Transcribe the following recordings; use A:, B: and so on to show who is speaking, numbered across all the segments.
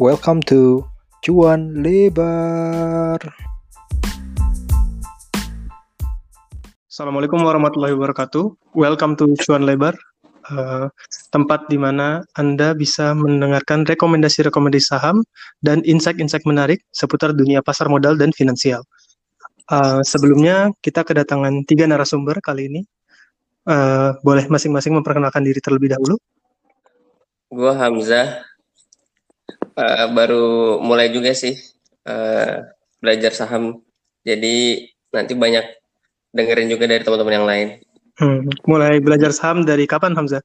A: Welcome to Cuan Lebar.
B: Assalamualaikum warahmatullahi wabarakatuh. Welcome to Cuan Lebar, uh, tempat di mana Anda bisa mendengarkan rekomendasi-rekomendasi saham dan insight-insight menarik seputar dunia pasar modal dan finansial. Uh, sebelumnya kita kedatangan tiga narasumber kali ini. Uh, boleh masing-masing memperkenalkan diri terlebih dahulu.
C: Gue Hamzah, uh, baru mulai juga sih uh, belajar saham. Jadi nanti banyak dengerin juga dari teman-teman yang lain.
B: Hmm, mulai belajar saham dari kapan Hamzah?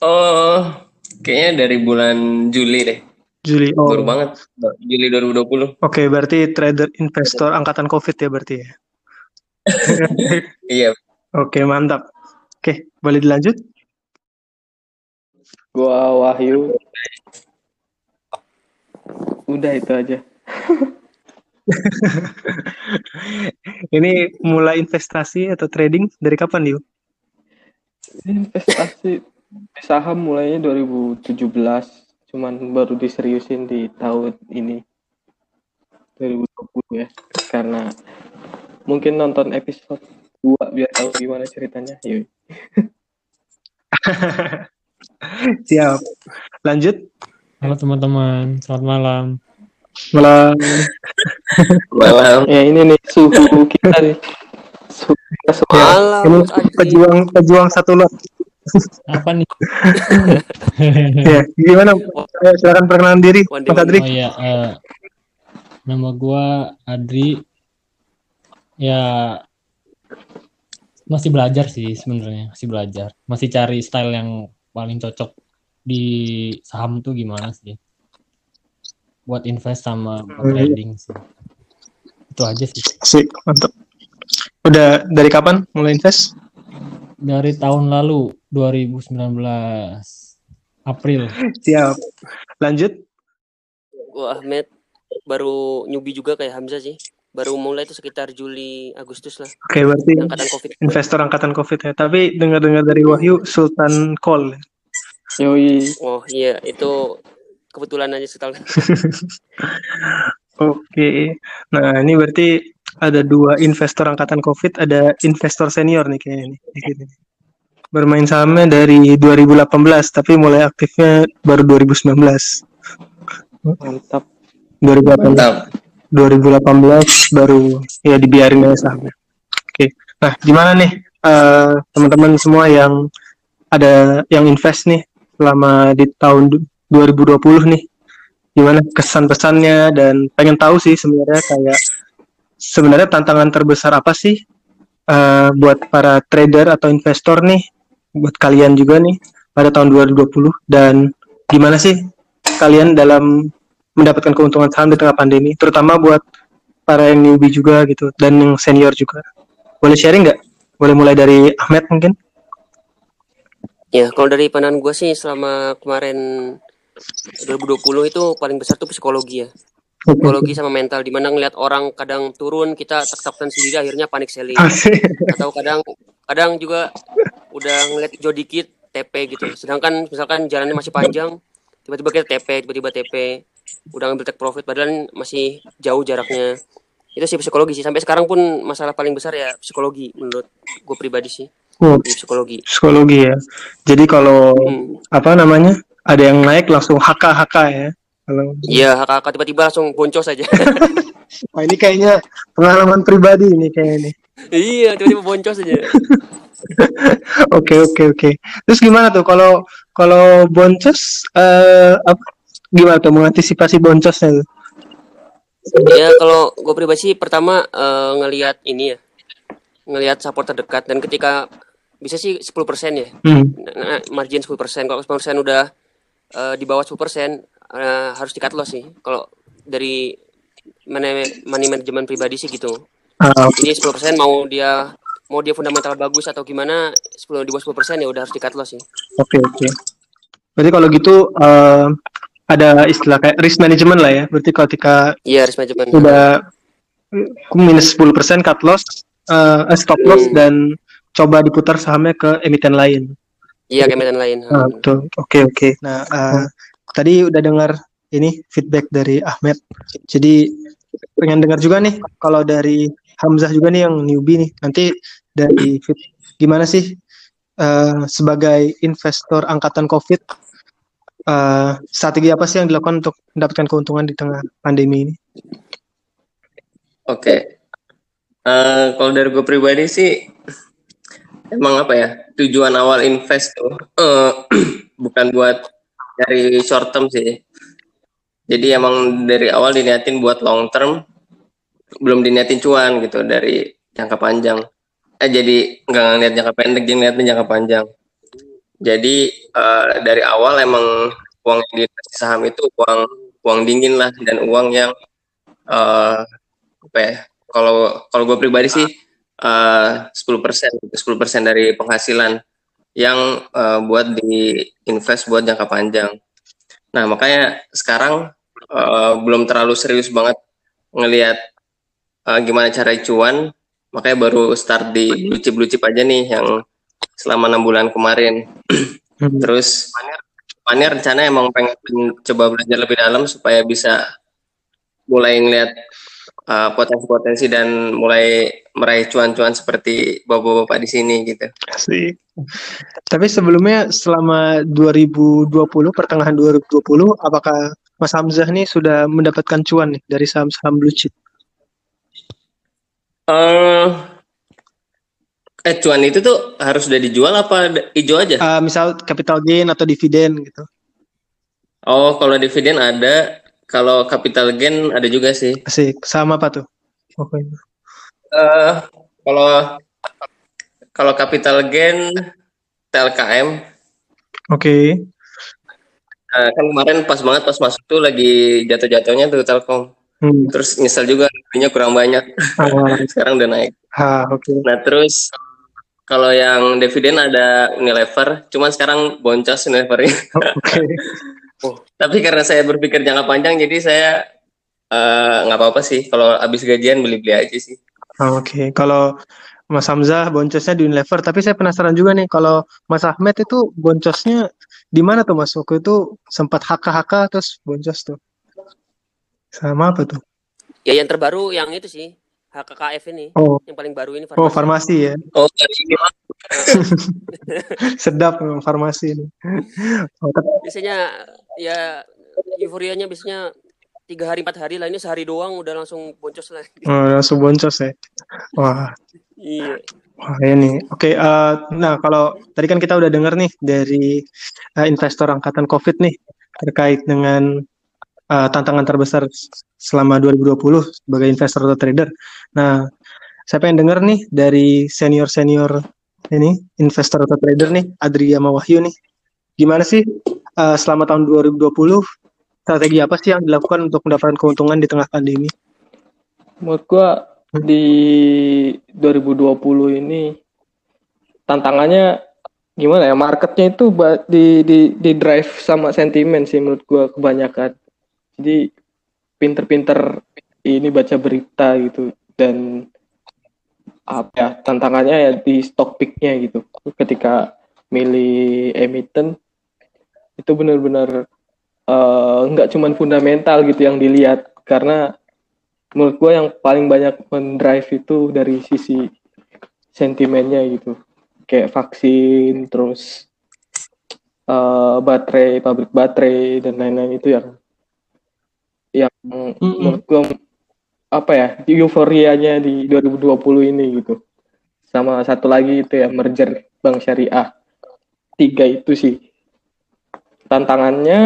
C: Oh, kayaknya dari bulan Juli deh.
B: Juli. Oh.
C: Baru banget. Juli 2020.
B: Oke, berarti trader investor angkatan Covid ya berarti ya.
C: iya.
B: Oke, mantap. Oke, boleh dilanjut?
D: Gua Wahyu. Udah itu aja.
B: Ini mulai investasi atau trading dari kapan, Yu?
D: Investasi saham mulainya 2017, cuman baru diseriusin di tahun ini. 2020 ya. Karena mungkin nonton episode 2 biar tahu gimana ceritanya. Yuk.
B: Siap. Lanjut.
E: Halo teman-teman, selamat malam.
B: Malam.
C: Malam.
D: Ya ini nih suhu kita nih. Suhu kita semua.
C: Malam.
B: Ini pejuang pejuang satu lot.
E: Apa nih?
B: ya, gimana? Eh, Silakan perkenalan diri, Mas
C: day,
B: Adri.
E: Oh ya, eh, nama gua Adri. Ya masih belajar sih sebenarnya, masih belajar. Masih cari style yang paling cocok di saham tuh gimana sih? Buat invest sama buat
B: Hmm.
E: trading sih. Itu aja sih.
B: Sik, mantap. Udah dari kapan mulai invest?
E: Dari tahun lalu 2019 April.
B: Siap. Lanjut.
C: Gua Ahmed baru newbie juga kayak Hamzah sih. Baru mulai itu sekitar Juli Agustus lah.
B: Oke, berarti
C: Angkatan Covid.
B: investor angkatan Covid ya. Tapi dengar-dengar dari Wahyu Sultan Call.
D: Yoi.
C: Oh iya, itu kebetulan aja setelah
B: Oke. Nah, ini berarti ada dua investor angkatan Covid, ada investor senior nih kayaknya nih. Bermain sahamnya dari 2018, tapi mulai aktifnya baru 2019.
D: Mantap.
B: 2018,
C: mantap.
B: 2018 baru ya dibiarin aja sahamnya. Oke. Nah, gimana nih eh, teman-teman semua yang ada yang invest nih selama di tahun du- 2020 nih? Gimana kesan-pesannya dan pengen tahu sih sebenarnya kayak sebenarnya tantangan terbesar apa sih eh, buat para trader atau investor nih buat kalian juga nih pada tahun 2020 dan gimana sih kalian dalam mendapatkan keuntungan saham di tengah pandemi terutama buat para yang newbie juga gitu dan yang senior juga. Boleh sharing nggak? Boleh mulai dari Ahmed mungkin
C: Ya, kalau dari pandangan gue sih selama kemarin 2020 itu paling besar tuh psikologi ya. Psikologi sama mental di mana ngeliat orang kadang turun kita tak-takutan sendiri akhirnya panik selling atau kadang kadang juga udah ngeliat hijau dikit TP gitu. Sedangkan misalkan jalannya masih panjang tiba-tiba kita TP, tiba-tiba TP udah ngambil take profit padahal masih jauh jaraknya. Itu sih psikologi sih. Sampai sekarang pun masalah paling besar ya psikologi menurut gue pribadi sih.
B: Oh,
C: psikologi.
B: psikologi ya jadi kalau
C: Hmm.
B: apa namanya ada yang naik langsung HK HK ya kalau
C: Iya, kakak tiba-tiba langsung boncos aja.
B: Wah, ini kayaknya pengalaman pribadi ini kayak ini
C: iya, tiba-tiba boncos aja.
B: oke oke oke terus gimana tuh kalau kalau boncos eh apa gimana tuh mengantisipasi boncosnya tuh
C: ya kalau gue pribadi sih pertama eh, ngelihat ini ya, ngelihat support terdekat dan ketika bisa sih 10% ya,
B: hmm.
C: nah, margin 10%. Kalau 10% udah eh, di bawah 10% eh, harus di cut loss sih. Kalau dari money, money management pribadi sih gitu.
B: Oke.
C: Jadi 10% mau dia mau dia fundamental bagus atau gimana 10 di bawah 10% ya udah harus di cut loss sih.
B: Oke oke. Berarti kalau gitu eh, ada istilah kayak risk management lah ya. Berarti ketika
C: Iya, risk management.
B: udah minus 10% cut loss, eh eh, stop loss
C: Hmm.
B: dan coba diputar sahamnya ke emiten lain.
C: Iya, kayak medan lain.
B: Ah, betul. Oke oke. Nah, eh, tadi udah dengar ini feedback dari Ahmed. Jadi pengen dengar juga nih kalau dari Hamzah juga nih yang newbie nih. Nanti dari gimana sih eh, sebagai investor angkatan COVID eh, strategi apa sih yang dilakukan untuk mendapatkan keuntungan di tengah pandemi ini?
F: Oke. Eh, kalau dari gue pribadi sih emang apa ya tujuan awal invest tuh eh, bukan buat dari short term sih. Jadi emang dari awal diniatin buat long term, belum diniatin cuan gitu dari jangka panjang. Eh jadi nggak ngeliat jangka pendek, jadi ngeliatin jangka panjang. Jadi eh, dari awal emang uang yang saham itu uang uang dingin lah dan uang yang eh apa ya kalau kalau gue pribadi sih eh, 10% 10% dari penghasilan yang eh, buat di invest buat jangka panjang. Nah, makanya sekarang eh, belum terlalu serius banget ngelihat eh, gimana cara cuan, makanya baru start di blue chip blue chip aja nih yang selama enam bulan kemarin.
B: Hmm.
F: Terus Mania rencana emang pengen coba belajar lebih dalam supaya bisa mulai ngeliat uh, potensi-potensi dan mulai meraih cuan-cuan seperti bapak-bapak di sini gitu.
B: Asik. Tapi sebelumnya selama 2020 pertengahan 2020 apakah Mas Hamzah nih sudah mendapatkan cuan nih dari saham-saham blue chip?
F: Eh, eh cuan itu tuh harus udah dijual apa hijau aja?
B: Eh, misal capital gain atau dividen gitu.
F: Oh, kalau dividen ada, kalau capital gain ada juga sih.
B: Asik. Saham apa tuh? Oke.
F: Eh, kalau kalau capital gain TLKM
B: Oke.
F: eh, kan kemarin pas banget pas masuk tuh lagi jatuh-jatuhnya tuh Telkom.
B: Hmm.
F: Terus nyesel juga belinya kurang banyak.
B: Ah,
F: Sekarang udah naik.
B: ah, oke.
F: Nah, terus kalau yang dividen ada Unilever, cuman sekarang boncos Unilevernya.
B: Oke.
F: Tapi karena saya berpikir jangka panjang, jadi saya eh, nggak apa-apa sih. Kalau habis gajian beli-beli aja sih.
B: Ah, Oke. Kalau Mas Hamzah boncosnya di Unilever, tapi saya penasaran juga nih kalau Mas Ahmed itu boncosnya di mana tuh Mas? Waktu itu sempat HK-HK terus boncos tuh. Sama apa tuh?
C: Ya yang terbaru yang itu sih HKKF ini,
B: Oh,
C: yang paling baru ini
B: oh
C: farmasi.
B: farmasi ya.
F: Oh,
B: Sedap memang farmasi ini. Oh, tapi
C: Biasanya ya euforianya biasanya tiga hari empat hari lah ini sehari doang udah langsung boncos lagi.
B: oh, langsung boncos ya. Wah,
C: Iya.
B: wah ini. Oke, eh, nah kalau tadi kan kita udah dengar nih dari eh, investor angkatan COVID nih terkait dengan eh, tantangan terbesar selama 2020 sebagai investor atau trader. Nah, saya pengen dengar nih dari senior-senior ini investor atau trader nih, Adri sama Wahyu nih. Gimana sih eh, selama tahun 2020 strategi apa sih yang dilakukan untuk mendapatkan keuntungan di tengah pandemi?
D: Menurut gua di 2020 ini tantangannya gimana ya marketnya itu di di di drive sama sentimen sih menurut gua kebanyakan. Jadi pinter-pinter ini baca berita gitu dan apa ya tantangannya ya di stock picknya gitu. Ketika milih emiten itu benar-benar eh, nggak cuman fundamental gitu yang dilihat. Karena menurut gue yang paling banyak mendrive itu dari sisi sentimennya gitu. Kayak vaksin terus eh, baterai pabrik baterai dan lain-lain itu yang yang menurut gue apa ya euforianya di 2020 ini gitu. Sama satu lagi itu ya merger bank syariah. Tiga itu sih. Tantangannya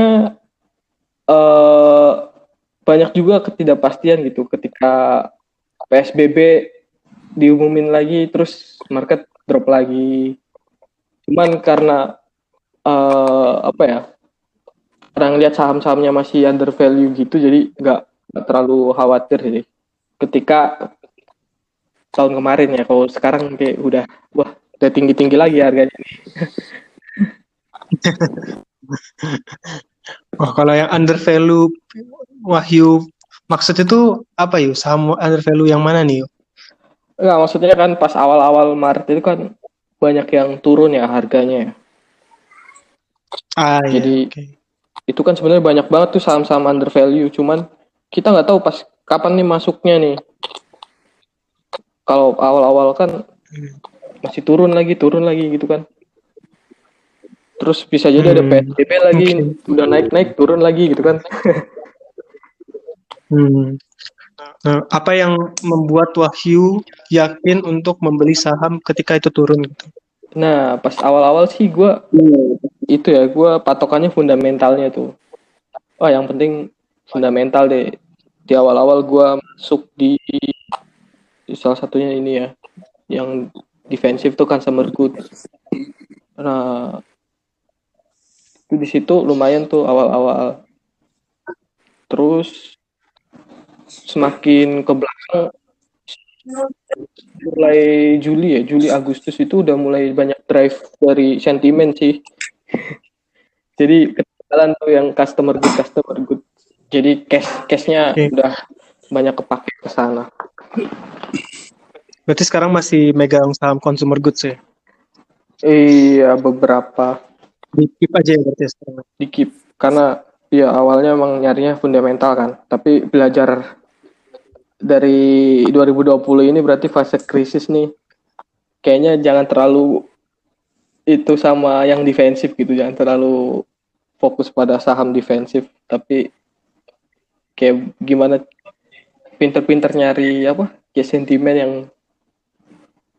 D: eh banyak juga ketidakpastian gitu ketika PSBB diumumin lagi terus market drop lagi. Cuman karena eh apa ya orang lihat saham-sahamnya masih under value gitu jadi nggak terlalu khawatir sih. Ketika tahun kemarin ya kalau sekarang kayak udah wah udah tinggi-tinggi lagi harganya
B: Oh, kalau yang under value Wahyu maksud itu apa yuk? Saham under value yang mana nih yuk?
D: Enggak, maksudnya kan pas awal-awal Maret itu kan banyak yang turun ya harganya.
B: Ah, iya,
D: Jadi-
B: oke.
D: itu kan sebenarnya banyak banget tuh saham-saham under value cuman kita nggak tahu pas kapan nih masuknya nih kalau awal-awal kan masih turun lagi turun lagi gitu kan terus bisa jadi ada
B: Hmm,
D: PSBB lagi udah naik-naik turun lagi gitu kan.
B: Hmm. Nah, apa yang membuat Wahyu yakin untuk membeli saham ketika itu turun gitu?
D: nah pas awal-awal sih gua itu ya gua patokannya fundamentalnya tuh. Oh yang penting fundamental deh. Di awal-awal gua masuk di, di salah satunya ini ya yang defensif tuh kan Summer Good. Nah itu di situ lumayan tuh awal-awal. Terus semakin ke belakang mulai Juli ya Juli Agustus itu udah mulai banyak drive dari sentimen sih. Jadi ketinggalan tuh yang customer good customer good. Jadi cash cashnya
B: Oke.
D: udah banyak kepake ke sana.
B: Berarti sekarang masih megang saham consumer goods ya?
D: iya beberapa
B: Di keep aja ya berarti sekarang.
D: di keep karena ya awalnya emang nyarinya fundamental kan. Tapi belajar dari 2020 ini berarti fase krisis nih. Kayaknya jangan terlalu itu sama yang defensif gitu jangan terlalu fokus pada saham defensif. Tapi kayak gimana pinter-pinter nyari apa ya sentimen yang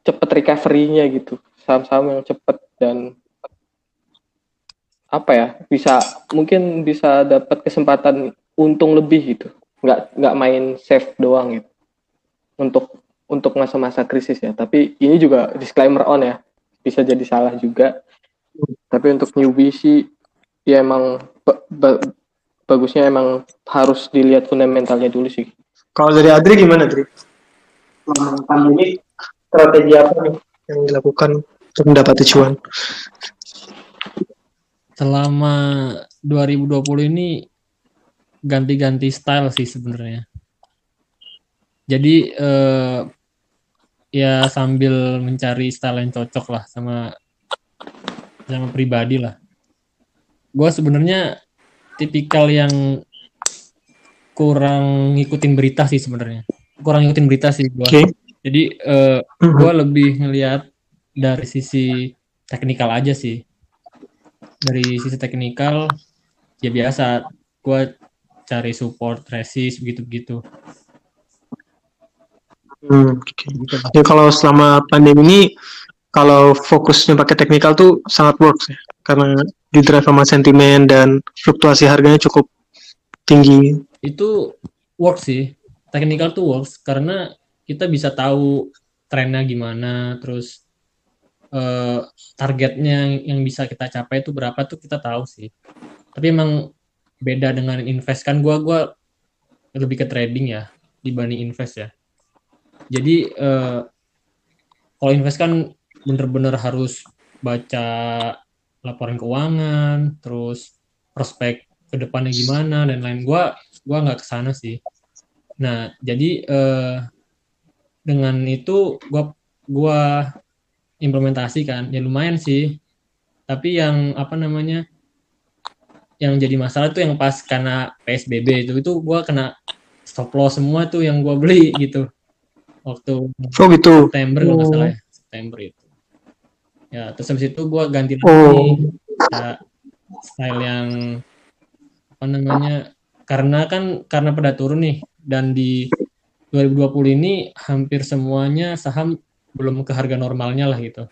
D: cepet recovery-nya gitu. Saham-saham yang cepet dan apa ya bisa mungkin bisa dapat kesempatan untung lebih gitu. Nggak nggak main safe doang gitu untuk untuk masa-masa krisis ya. Tapi ini juga disclaimer on ya. Bisa jadi salah juga. Tapi untuk newbie sih ya emang ba- ba- bagusnya emang harus dilihat fundamentalnya dulu sih.
B: Kalau dari Adri gimana Adri? Pandemi strategi apa nih yang dilakukan untuk mendapati cuan?
E: Selama 2020 ini ganti-ganti style sih sebenarnya. Jadi eh, ya sambil mencari style yang cocok lah sama sama pribadi lah. Gue sebenarnya tipikal yang kurang ngikutin berita sih sebenarnya. Kurang ngikutin berita sih gue.
B: Oke.
E: Jadi eh, gue lebih ngelihat dari sisi teknikal aja sih dari sisi teknikal ya biasa gue cari support resist begitu begitu
B: Hmm,
E: lah.
B: Ya kalau selama pandemi ini kalau fokusnya pakai teknikal tuh sangat works ya karena di drive sama sentimen dan fluktuasi harganya cukup tinggi.
E: itu works sih technical tuh works karena kita bisa tahu trennya gimana terus eh, targetnya yang- bisa kita capai itu berapa tuh kita tahu sih. Tapi emang beda dengan invest. Kan gua gua lebih ke trading ya dibanding invest ya. Jadi eh, kalau invest kan bener-bener harus baca laporan keuangan terus prospek ke depannya gimana dan lain gua gua nggak ke sana sih. Nah jadi eh, dengan itu gua gua implementasikan ya lumayan sih tapi yang apa namanya yang jadi masalah tuh yang pas karena PSBB itu itu gua kena stop loss semua tuh yang gua beli gitu waktu
B: Oh gitu.
E: September nggak
B: Oh.
E: salah ya September itu ya terus habis itu gua ganti lagi
B: Oh.
E: ya, style yang apa namanya karena kan karena pada turun nih dan di 2020 ini hampir semuanya saham belum ke harga normalnya lah gitu.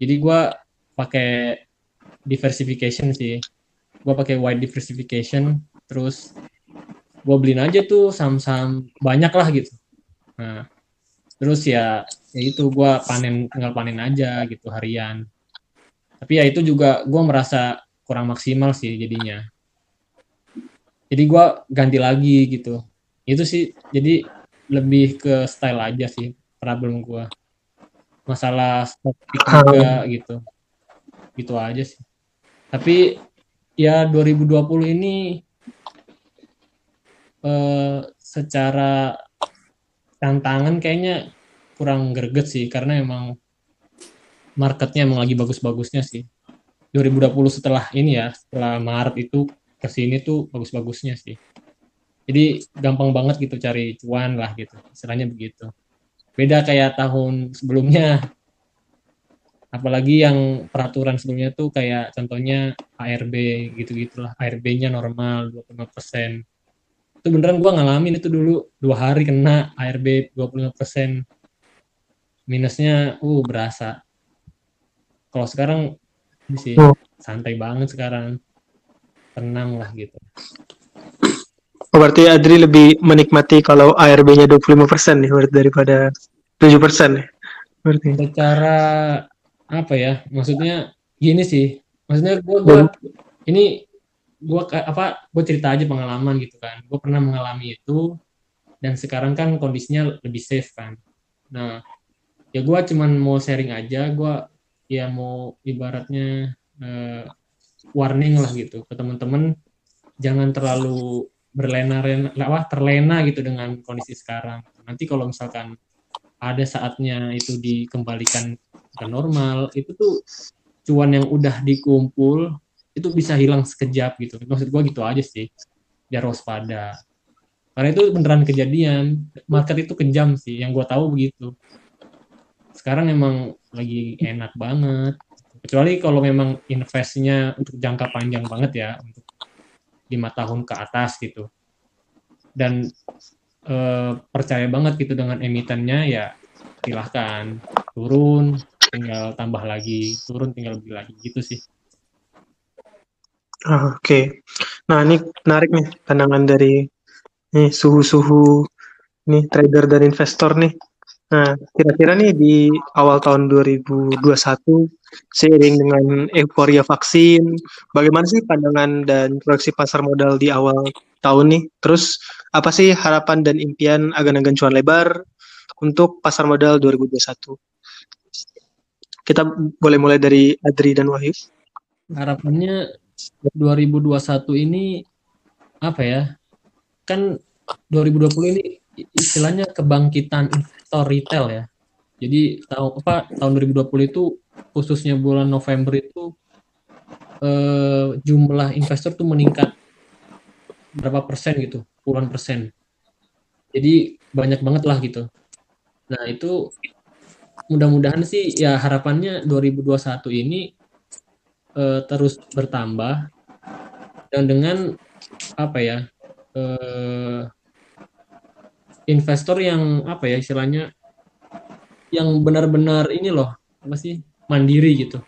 E: Jadi gua pakai diversification sih. Gua pakai wide diversification terus gua beliin aja tuh saham-saham banyak lah gitu. Nah terus ya ya itu gua panen tinggal panen aja gitu harian. Tapi ya itu juga gua merasa kurang maksimal sih jadinya. Jadi gua ganti lagi gitu. Itu sih jadi lebih ke style aja sih problem gua masalah stock pick juga gitu gitu aja sih tapi ya 2020 ini eh, secara tantangan kayaknya kurang greget sih karena emang marketnya emang lagi bagus-bagusnya sih 2020 setelah ini ya setelah Maret itu ke sini tuh bagus-bagusnya sih. Jadi gampang banget gitu cari cuan lah gitu, istilahnya begitu. Beda kayak tahun sebelumnya, apalagi yang peraturan sebelumnya tuh kayak contohnya ARB gitu-gitulah, ARB-nya normal 25%. Itu beneran gua ngalamin itu dulu dua hari kena ARB 25%. Minusnya uh berasa. Kalau sekarang sih santai banget sekarang. Tenang lah gitu.
B: Oh, berarti Adri lebih menikmati kalau ARB-nya 25% nih berarti daripada 7% nih. Berarti.
E: secara apa ya maksudnya gini sih maksudnya gue gua ini gue apa gue cerita aja pengalaman gitu kan gue pernah mengalami itu dan sekarang kan kondisinya lebih safe kan nah ya gue cuman mau sharing aja gue ya mau ibaratnya eh, warning lah gitu ke teman-teman jangan terlalu berlena-lena apa terlena gitu dengan kondisi sekarang. Nanti kalau misalkan ada saatnya itu dikembalikan ke normal itu tuh cuan yang udah dikumpul itu bisa hilang sekejap gitu. Maksud gua gitu aja sih biar waspada. Karena itu beneran kejadian. Market itu kejam sih yang gua tahu begitu. Sekarang emang lagi enak banget. Kecuali kalau memang investnya untuk jangka panjang banget ya untuk lima tahun ke atas gitu. Dan eh, percaya banget gitu dengan emitennya ya silahkan. Turun tinggal tambah lagi. Turun tinggal beli lagi. Gitu sih.
B: Ah, Oke. Nah, ini menarik nih pandangan dari nih suhu-suhu nih trader dan investor nih. Nah, kira-kira nih di awal tahun 2021 seiring dengan euforia vaksin, bagaimana sih pandangan dan proyeksi pasar modal di awal tahun nih? Terus apa sih harapan dan impian agan-agan cuan lebar untuk pasar modal 2021? Kita boleh mulai dari Adri dan Wahyu.
E: harapannya 2021 ini apa ya kan 2020 ini istilahnya kebangkitan investor retail ya. Jadi tahun apa tahun 2020 itu khususnya bulan November itu eh, jumlah investor tuh meningkat berapa persen gitu puluhan persen. Jadi banyak banget lah gitu. Nah itu mudah-mudahan sih ya harapannya 2021 ini eh, terus bertambah dan dengan apa ya eh, investor yang apa ya istilahnya yang benar-benar ini loh apa sih mandiri gitu.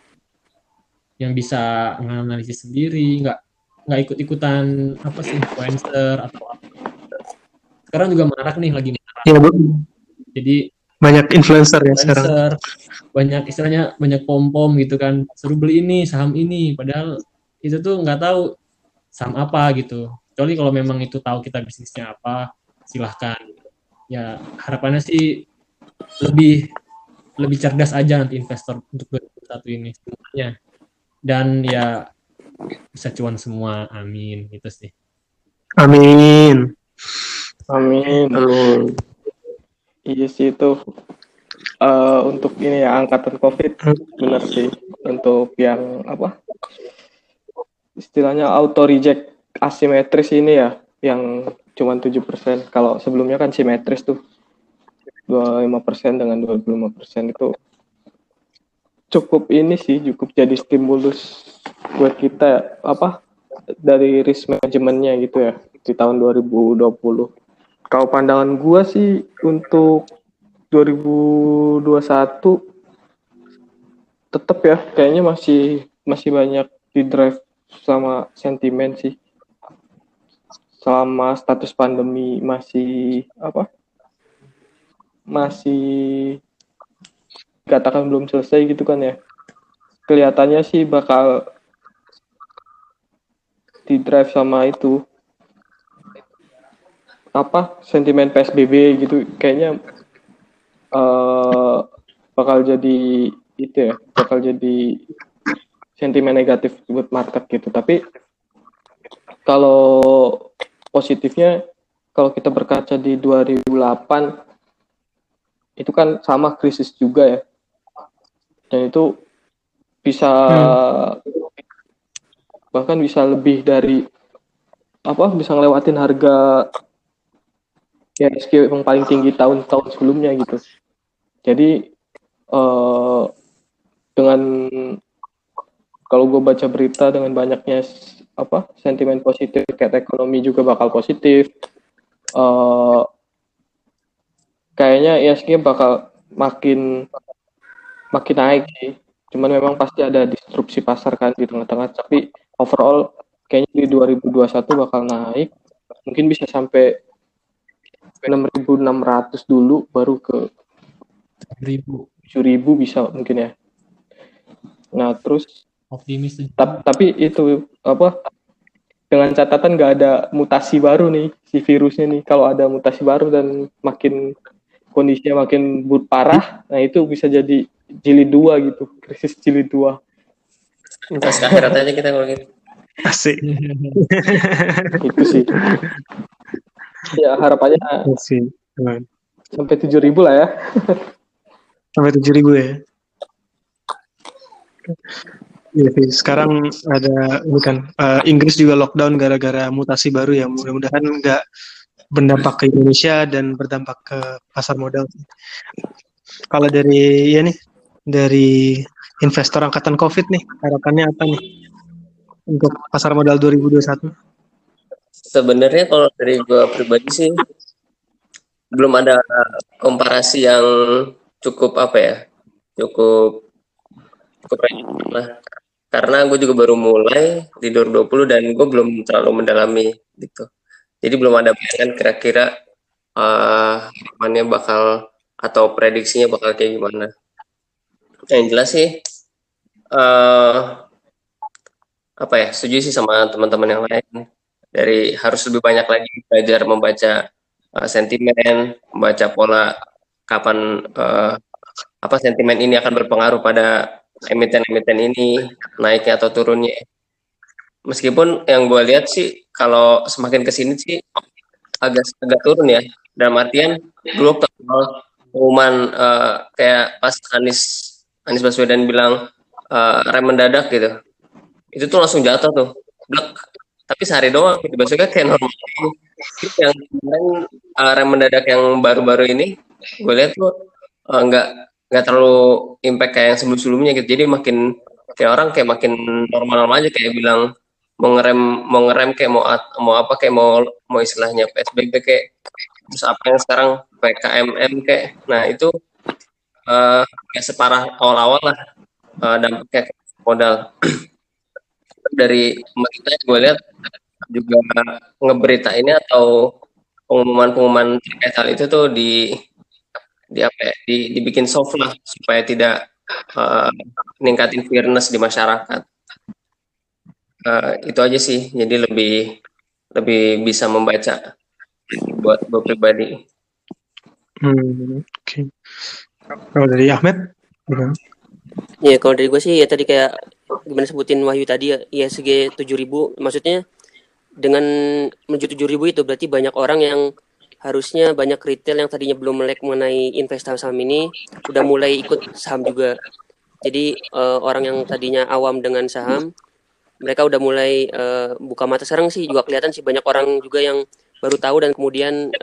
E: Yang bisa menganalisis sendiri nggak nggak ikut-ikutan apa sih influencer atau apa. Sekarang juga marak nih lagi marak.
B: Ya, Bu.
E: jadi
B: banyak influencer ya sekarang.
E: influencer banyak istilahnya banyak pom pom gitu kan. Suruh beli ini saham ini. Padahal itu tuh nggak tahu saham apa gitu. Kecuali kalau memang itu tahu kita bisnisnya apa silahkan ya harapannya sih lebih lebih cerdas aja nanti investor untuk 2021 ini semuanya dan ya bisa cuan semua. Amin. Gitu sih.
B: Amin.
D: Amin.
F: Amin.
D: Iya sih itu eh, untuk ini ya angkatan COVID. Benar sih. Untuk yang apa? Istilahnya auto reject asimetris ini ya yang cuman 7% kalau sebelumnya kan simetris tuh. 25% dengan 25% itu cukup ini sih cukup jadi stimulus buat kita apa dari risk manajemennya gitu ya di tahun 2020 kalau pandangan gua sih untuk 2021 tetap ya kayaknya masih masih banyak di drive sama sentimen sih selama status pandemi masih apa? Masih katakan belum selesai gitu kan ya. Kelihatannya sih bakal di drive sama itu. Apa? Sentimen PSBB gitu. Kayaknya eh bakal jadi itu ya bakal jadi sentimen negatif buat market gitu. Tapi kalau positifnya kalau kita berkaca di 2008 itu kan sama krisis juga ya dan itu bisa bahkan bisa lebih dari apa bisa ngelewatin harga ya yang paling tinggi tahun-tahun sebelumnya gitu. Jadi eh dengan kalau gue baca berita dengan banyaknya apa sentimen positif kayak ekonomi juga bakal positif. eh kayaknya ISG bakal makin makin naik sih. Cuman memang pasti ada disrupsi pasar kan di tengah-tengah. Tapi overall kayaknya di 2021 bakal naik. Mungkin bisa sampai 6.600 dulu baru ke
E: ribu
D: 7.000 bisa mungkin ya. Nah, terus
E: optimis
D: tapi itu apa dengan catatan nggak ada mutasi baru nih si virusnya nih. Kalau ada mutasi baru dan makin kondisinya makin parah, nah itu bisa jadi jilid dua gitu, krisis jilid dua.
F: Pas ke akhirat aja kita kalau gitu.
B: Asik.
D: Itu sih. Ya harapannya
B: Asik. Keren.
D: sampai 7.000 lah ya.
B: Sampai tujuh ribu ya. Iya, sekarang ada ini kan eh, Inggris juga lockdown gara-gara mutasi baru ya. Mudah-mudahan nggak berdampak ke Indonesia dan berdampak ke pasar modal. Kalau dari ya nih dari investor angkatan COVID nih harapannya apa nih untuk pasar modal 2021?
F: Sebenarnya kalau dari gua pribadi sih belum ada komparasi yang cukup apa ya, cukup cukup lah. Karena gue juga baru mulai di 2020 dan gue belum terlalu mendalami gitu. Jadi belum ada bayangan kira-kira harapannya bakal atau prediksinya bakal kayak gimana. Yang jelas sih eh apa ya, setuju sih sama teman-teman yang lain dari harus lebih banyak lagi belajar membaca uh, sentimen, membaca pola kapan uh, apa sentimen ini akan berpengaruh pada emiten-emiten ini naiknya atau turunnya. Meskipun yang gue lihat sih kalau semakin ke sini sih agak agak turun ya. Dalam artian dulu awal pengumuman uh, kayak pas Anies Anies Baswedan bilang uh, rem mendadak gitu, itu tuh langsung jatuh tuh. Blek. Tapi sehari doang, gitu. besoknya kayak normal. Yang kemarin uh, rem mendadak yang baru-baru ini, gue lihat tuh uh, nggak terlalu impact kayak yang sebelum-sebelumnya gitu. Jadi makin kayak orang kayak makin normal-normal aja kayak bilang mau ngerem mau ngerem kayak mau at- mau apa kayak mau mau istilahnya PSBB kayak terus apa yang sekarang PKMM kayak nah itu uh, kayak separah awal-awal lah uh, dampaknya modal dari pemerintah gue lihat juga ngeberita ini atau pengumuman-pengumuman terkait hal itu tuh di di apa ya, di, dibikin soft lah supaya tidak uh, ningkatin fairness di masyarakat. Uh, itu aja sih, jadi lebih lebih bisa membaca buat gue pribadi.
B: Hmm, oke. Kalau dari Ahmed, gimana?
C: Ya kalau dari gue sih ya tadi kayak gimana sebutin Wahyu tadi ya ISG 7000 maksudnya dengan menuju 7000 itu berarti banyak orang yang harusnya banyak retail yang tadinya belum melek mengenai investasi saham ini udah mulai ikut saham juga. Jadi eh, orang yang tadinya awam dengan saham mereka udah mulai eh, buka mata sekarang sih juga kelihatan sih banyak orang juga yang baru tahu dan kemudian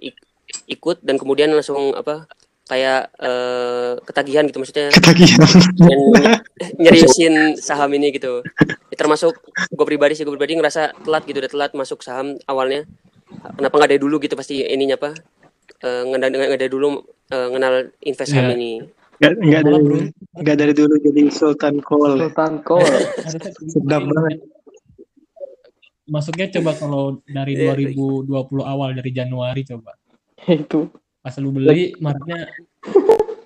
C: ik- ikut dan kemudian langsung apa kayak eh, ketagihan gitu maksudnya
B: Ketagihan.
C: dan nyeriusin saham ini gitu. Ya, termasuk gue pribadi sih gue pribadi ngerasa telat gitu udah telat masuk saham awalnya. Kenapa nggak dari dulu gitu pasti ininya apa? Eh nggak dari- nggak dari dulu eh, ngenal invest
E: Iya.
C: ini.
B: Nggak, dari, nggak dari dulu jadi Sultan Cole.
D: Sultan
E: harusnya
B: Sedap banget.
E: masuknya coba kalau dari
C: Iya.
E: 2020 awal dari Januari coba
D: itu
E: pas lu beli Maretnya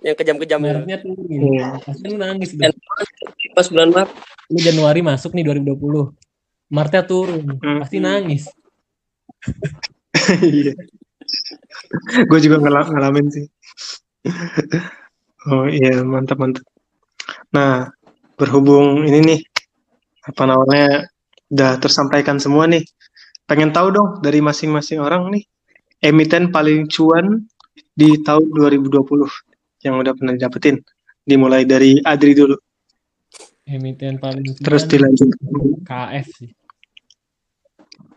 C: Yang kejam-kejam ya.
E: Maretnya turun
B: Iya.
E: pasti lu nangis
F: Dan pas bulan Maret
E: lu Januari masuk nih 2020 Maretnya turun
B: Hmm.
E: pasti nangis
B: Iya. Gue juga ngala- ngalamin sih. Oh iya, mantap mantap. Nah, berhubung ini nih apa namanya udah tersampaikan semua nih. Pengen tahu dong dari masing-masing orang nih emiten paling cuan di tahun 2020 yang udah pernah dapetin. Dimulai dari Adri dulu,
E: emiten paling
B: terus
E: cuan
B: dilanjut
E: KF sih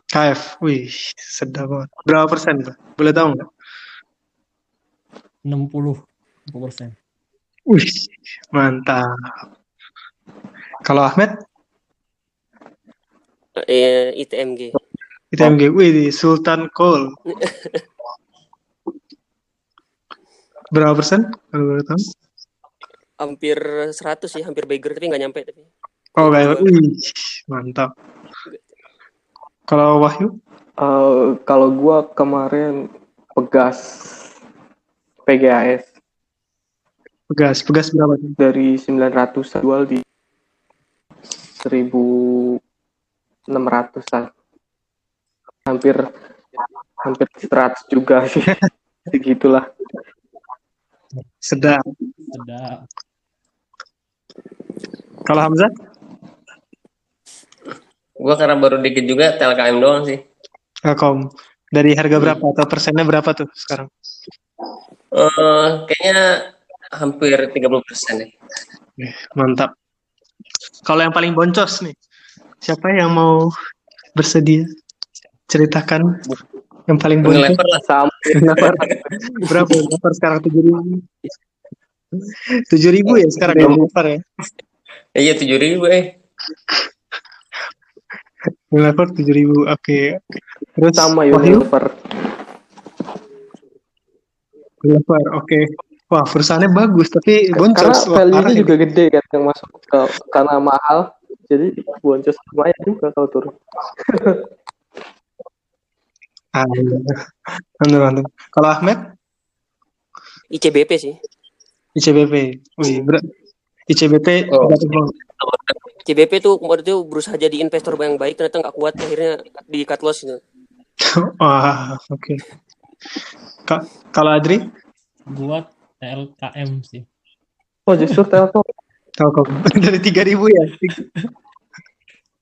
B: KF, wih, sedap banget. Berapa persen tuh? Boleh tahu nggak?
E: 60 persen.
B: Wih, mantap. Kalau Ahmed,
C: Eh, ITMG.
B: ITMG, wih, di Sultan Kohl. Berapa persen? Kalau boleh tahu?
C: Hampir 100 sih, hampir beggar tapi nggak nyampe tapi.
B: Oh, kayak, wih, mantap. Kalau Wahyu,
D: Eh, kalau gua kemarin pegas PGAS
B: pegas, pegas berapa tuh?
D: dari 900 jual di 1600-an. Hampir hampir 100 juga sih. Segitulah.
B: Sedap.
E: Sedap.
B: Kalau Hamzah,
F: Gua karena baru dikit juga TLKM doang sih.
B: Telkom. Dari harga berapa atau persennya berapa tuh sekarang?
F: Eh, kayaknya hampir 30 persen.
B: Eh, Mantap. Kalau yang paling boncos nih, siapa yang mau bersedia ceritakan yang paling boncos?
F: Ngelever lah.
D: Sama
B: Berapa ya? Lever sekarang tujuh ribu? Tujuh ribu ya sekarang ya lever ya?
F: Iya tujuh ribu eh.
B: Lever tujuh ribu, oke. Terus
D: sama? Unilever.
B: Lever, oke. Wah perusahaannya bagus tapi
D: Karena
B: boncos. Parah
D: value-nya
B: ini.
D: juga gede kan yang masuk ke, karena mahal. Jadi boncos lumayan juga kalau turun.
B: Ah, iya. Mantap, mantap. Kalau Ahmed,
C: ICBP sih.
B: ICBP. Wih, berat. ICBP
F: Oh.
C: ICBP tuh kemarin tuh berusaha jadi investor yang baik ternyata nggak kuat akhirnya di cut loss gitu.
B: Wah, oke. Ka- Kalau Adri,
E: Gua TLKM sih.
D: Oh justru Telkom.
B: Telkom dari tiga ribu ya?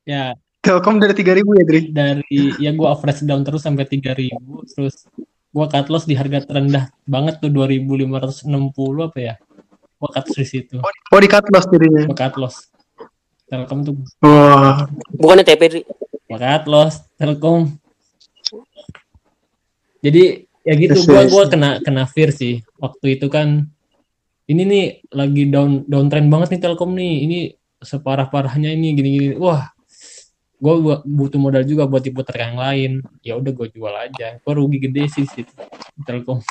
E: Ya
B: Telkom dari tiga ribu ya, Adri?
E: dari ya gua average down terus sampai 3000 terus gua cut loss di harga terendah banget tuh 2560 apa ya. Gua cut loss di situ.
B: Oh di cut loss dirinya.
E: Gua cut loss. Telkom tuh
B: Wah,
C: Bukannya TP Dri.
E: gua cut loss Telkom. Jadi ya gitu gua gua kena kena fear sih. Waktu itu kan ini nih lagi down downtrend banget nih Telkom nih. Ini separah-parahnya ini gini-gini. Wah, gue butuh modal juga buat ke yang lain. Ya udah gue jual aja. Gue rugi gede sih di situ Telkom.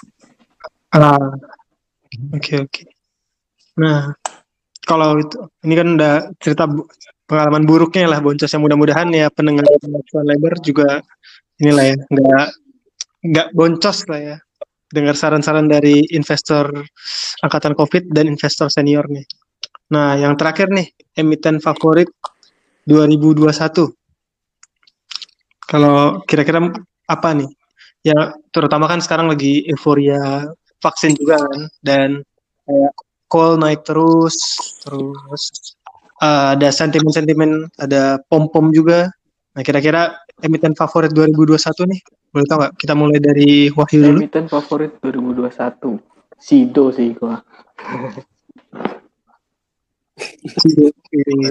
B: ah, oke oke. Nah, kalau itu, ini kan udah cerita pengalaman buruknya lah boncos yang mudah-mudahan ya pendengar Tuan lebar juga inilah ya nggak nggak boncos lah ya dengar saran-saran dari investor angkatan COVID dan investor senior nih. Nah, yang terakhir nih emiten favorit 2021. Kalau kira-kira apa nih? Ya, terutama kan sekarang lagi euforia vaksin juga kan dan kayak call naik terus terus uh, ada sentimen-sentimen ada pom-pom juga. Nah, kira-kira emiten favorit 2021 nih. Boleh tahu nggak? Kita mulai dari Wahyu dulu.
D: Emiten favorit 2021. Sido sih gua.
B: Sido,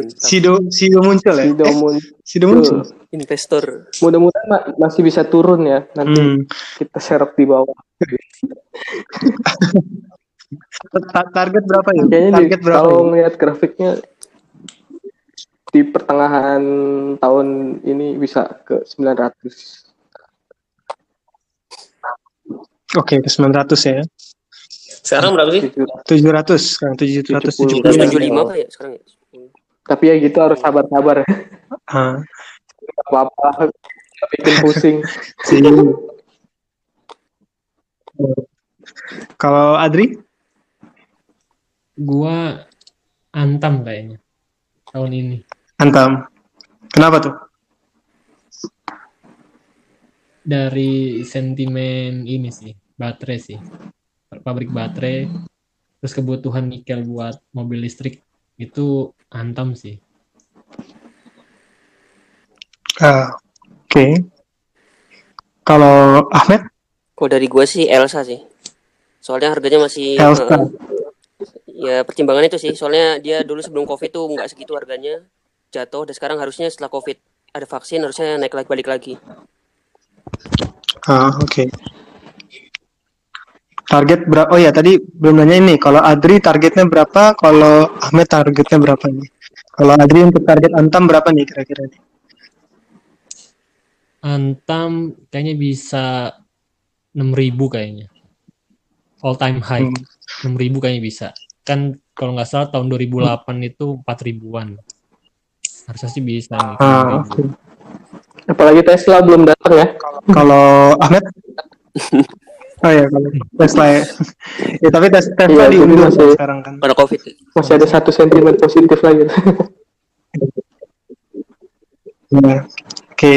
B: Sido, Sido muncul ya?
D: Sido
B: Eh,
D: muncul.
B: Sido muncul.
C: Investor.
D: Mudah-mudahan ma- masih bisa turun ya. Nanti
B: Hmm.
D: kita serok di bawah.
B: Ta- Target berapa ya?
D: Kayaknya di-
B: Target berapa?
D: kalau
B: ya?
D: ngeliat grafiknya di pertengahan tahun ini bisa ke 900.
B: Oke, ke 900 ya.
F: Sekarang berapa sih?
B: 700 sekarang 770.
C: Udah
D: Iya.
C: 75 apa ya sekarang ya?
D: Tapi ya gitu harus sabar-sabar.
B: Ah,
D: Gak apa-apa. Bikin pusing.
B: si- Kalau Adri?
E: Gua antam kayaknya tahun ini.
B: Antam. Kenapa tuh?
E: Dari sentimen ini sih, baterai sih. Pabrik baterai, terus kebutuhan nikel buat mobil listrik itu antam sih.
B: Ah, Oke. Kalau Ahmed?
C: Kalau dari gua sih Elsa sih. Soalnya harganya masih
B: Elsa.
C: eh, ya pertimbangan itu sih. Soalnya dia dulu sebelum Covid tuh nggak segitu harganya jatuh dan sekarang harusnya setelah Covid ada vaksin harusnya naik lagi balik lagi.
B: Ah, oke. Target berapa? Oh ya, tadi belum nanya ini. Kalau Adri targetnya berapa? Kalau Ahmed targetnya berapa nih? Kalau Adri untuk target Antam berapa nih kira-kira nih?
E: Antam kayaknya bisa 6000 kayaknya. All time high.
B: Hmm.
E: 6000 kayaknya bisa. Kan kalau nggak salah tahun 2008 itu 4000-an. Harusnya sih bisa nih.
B: Ah,
E: 6000.
B: oke.
D: Apalagi Tesla belum datang ya.
B: Kalau Ahmed? Oh ya, kalau Tesla ya. ya tapi tes Tesla
D: Iya,
B: diundur
D: jadi masih-
B: sekarang kan.
C: Karena covid.
D: Masih ada satu sentimen positif lagi.
B: Iya. Oke.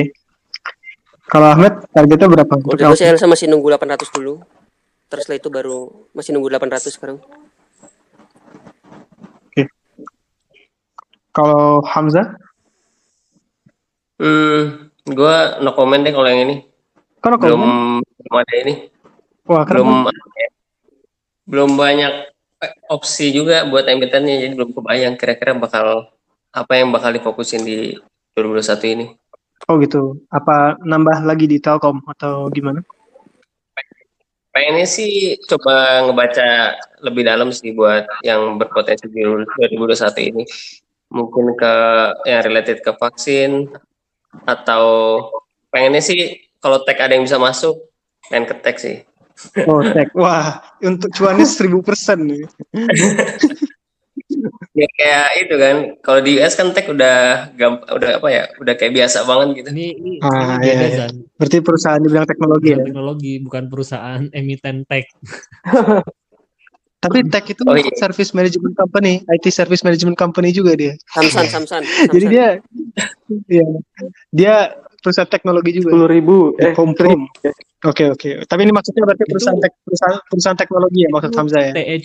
B: Kalau Ahmed targetnya berapa?
C: Kalau Elsa masih nunggu 800 dulu. Terus setelah itu baru masih nunggu 800 sekarang.
B: Kalau Hamzah?
F: Hmm, gue no comment deh kalau yang ini.
B: Kan aku
F: Belum belum ada ini.
B: Wah,
F: Belum
B: kenapa?
F: belum banyak eh, opsi juga buat emitennya jadi belum kebayang kira-kira bakal apa yang bakal difokusin di 2021 ini.
B: Oh gitu. Apa nambah lagi di Telkom atau gimana?
F: Pengennya sih coba ngebaca lebih dalam sih buat yang berpotensi di 2021 ini. Mungkin ke yang related ke vaksin atau pengennya sih kalau tech ada yang bisa masuk, main ke tech sih.
B: Oh, tech. Wah, untuk cuannya seribu persen nih.
F: Ya kayak itu kan, kalau di US kan tech udah gamp- udah apa ya, udah kayak biasa banget gitu.
E: Ini, ini,
B: Ah,
E: ini
B: iya, iya. Berarti perusahaan di bidang teknologi ya.
E: Teknologi, bukan perusahaan emiten tech.
B: Tapi tech itu
F: Oh, iya.
B: service management company, IT service management company juga dia.
C: Samsan, Samsan.
B: Jadi dia, ya, dia perusahaan teknologi juga.
D: Sepuluh ribu. Eh,
B: home home. Oke oke. Tapi ini maksudnya berarti perusahaan tek, perusahaan, perusahaan teknologi ya maksud Hamzah ya.
E: TECH,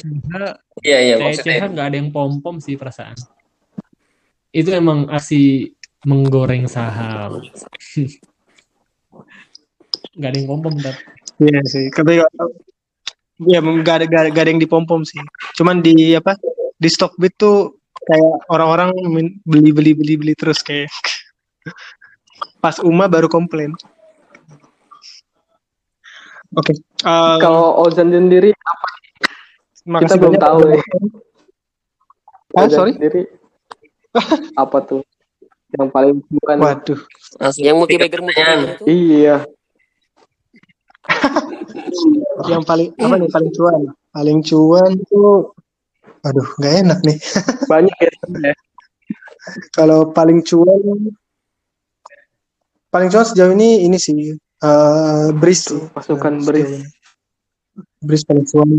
F: Iya iya
E: TECH nggak ada yang pom-pom sih perasaan. Itu emang aksi menggoreng saham. Nggak ada yang pom-pom, tapi
B: Iya sih. Tapi ya nggak ada, nggak ada yang dipom-pom sih. Cuman di apa di Stockbit tuh kayak orang-orang beli beli beli beli terus kayak pas Uma baru komplain. Oke. eh,
D: Kalau Ozan sendiri, kita
B: makasih
D: belum tahu.
B: Ah,
D: Ozan
B: sorry.
D: sendiri apa tuh? Yang paling bukan?
B: Waduh.
C: Yang bagger itu.
D: Iya.
B: Yang paling apa nih paling cuan? Paling cuan tuh Aduh, nggak enak nih.
D: Banyak ya.
B: Kalau paling cuan paling cuan sejauh ini ini sih eh Breeze sih.
D: Pasukan
B: Eh, sejauh ini. Breeze paling cuan.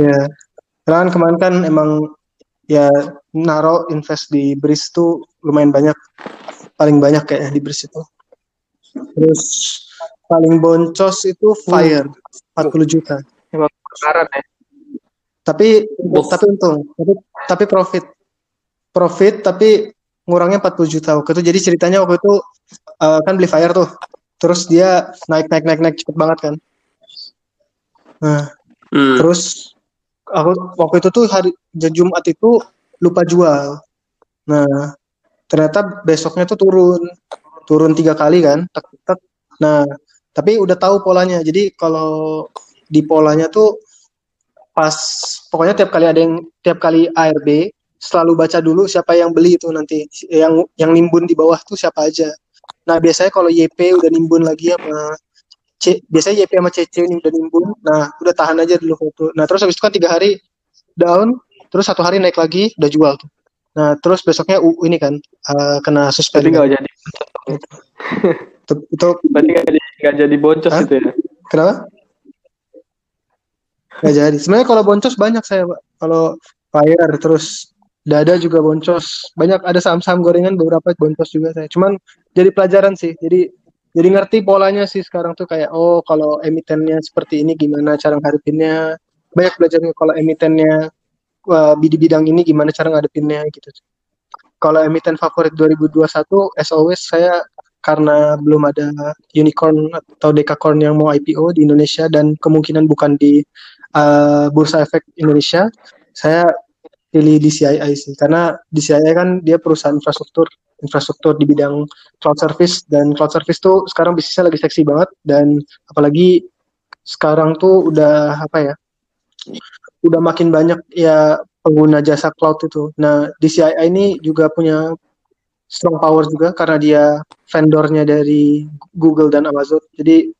B: Ya. Karena kan kemarin kan emang ya naro invest di Breeze tuh lumayan banyak. Paling banyak kayaknya di Breeze itu. Terus paling boncos itu Fire 40 juta.
D: Kebakaran ya.
B: Tapi tapi untung, tapi tapi profit. Profit tapi ngurangnya 40 juta waktu itu. Jadi ceritanya waktu itu eh, kan beli Fire tuh. Terus dia naik naik naik naik cepet banget kan. Nah,
F: Hmm.
B: terus aku waktu itu tuh hari Jumat itu lupa jual. Nah, ternyata besoknya tuh turun. Turun tiga kali kan. Tek, tek. Nah, tapi udah tahu polanya. Jadi kalau di polanya tuh pas pokoknya tiap kali ada yang tiap kali ARB selalu baca dulu siapa yang beli itu nanti yang yang nimbun di bawah tuh siapa aja. Nah biasanya kalau YP udah nimbun lagi sama C, biasanya YP sama CC ini udah nimbun. Nah udah tahan aja dulu foto. Nah terus habis itu kan tiga hari down, terus satu hari naik lagi udah jual tuh. Nah terus besoknya U ini kan eh, kena suspend.
D: Berarti nggak jadi.
B: Itu,
D: Berarti nggak jadi nggak jadi boncos
B: Hah?
D: itu ya.
B: Kenapa? Gak jadi. Sebenarnya kalau boncos banyak saya, Pak. Kalau fire terus dada juga boncos. Banyak ada saham-saham gorengan beberapa boncos juga saya. Cuman jadi pelajaran sih. Jadi jadi ngerti polanya sih sekarang tuh kayak oh kalau emitennya seperti ini gimana cara ngadepinnya. Banyak belajar kalau emitennya di bidang ini gimana cara ngadepinnya gitu. Kalau emiten favorit 2021 as always saya karena belum ada unicorn atau decacorn yang mau IPO di Indonesia dan kemungkinan bukan di uh, Bursa Efek Indonesia, saya pilih DCII sih karena DCII kan dia perusahaan infrastruktur infrastruktur di bidang cloud service dan cloud service tuh sekarang bisnisnya lagi seksi banget dan apalagi sekarang tuh udah apa ya udah makin banyak ya pengguna jasa cloud itu. Nah, DCI ini juga punya strong power juga karena dia vendornya dari Google dan Amazon. Jadi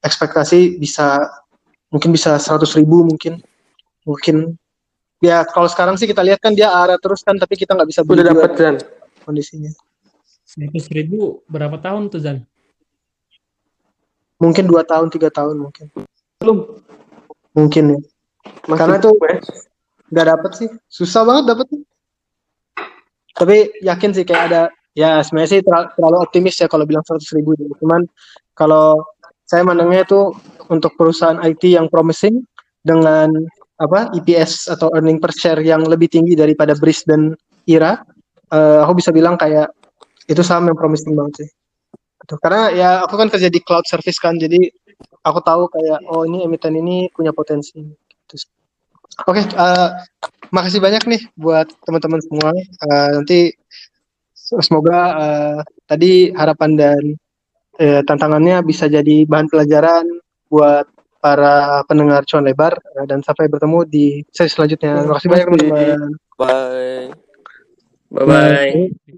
B: ekspektasi bisa mungkin bisa 100 ribu mungkin mungkin ya kalau sekarang sih kita lihat kan dia arah terus kan tapi kita nggak bisa beli
D: Udah dapat Zan.
B: kondisinya
E: 100 ribu berapa tahun tuh Zan?
B: mungkin dua tahun tiga tahun mungkin
D: Belum.
B: mungkin ya
D: Masih
B: Karena tuh- nggak dapet sih susah banget dapetnya tapi yakin sih kayak ada ya sebenarnya sih terlalu, terlalu optimis ya kalau bilang 100 ribu gitu. cuman kalau saya mandangnya itu untuk perusahaan IT yang promising dengan apa EPS atau earning per share yang lebih tinggi daripada Breeze dan Ira eh, aku bisa bilang kayak itu saham yang promising banget sih Gitu. karena ya aku kan kerja di cloud service kan jadi aku tahu kayak oh ini emiten ini punya potensi gitu. Oke, eh, makasih banyak nih buat teman-teman semua. Eh, nanti semoga eh, tadi harapan dan eh, tantangannya bisa jadi bahan pelajaran buat para pendengar cuan lebar Eh, dan sampai bertemu di sesi selanjutnya. Terima kasih banyak teman-teman.
C: Bye.
F: Bye bye.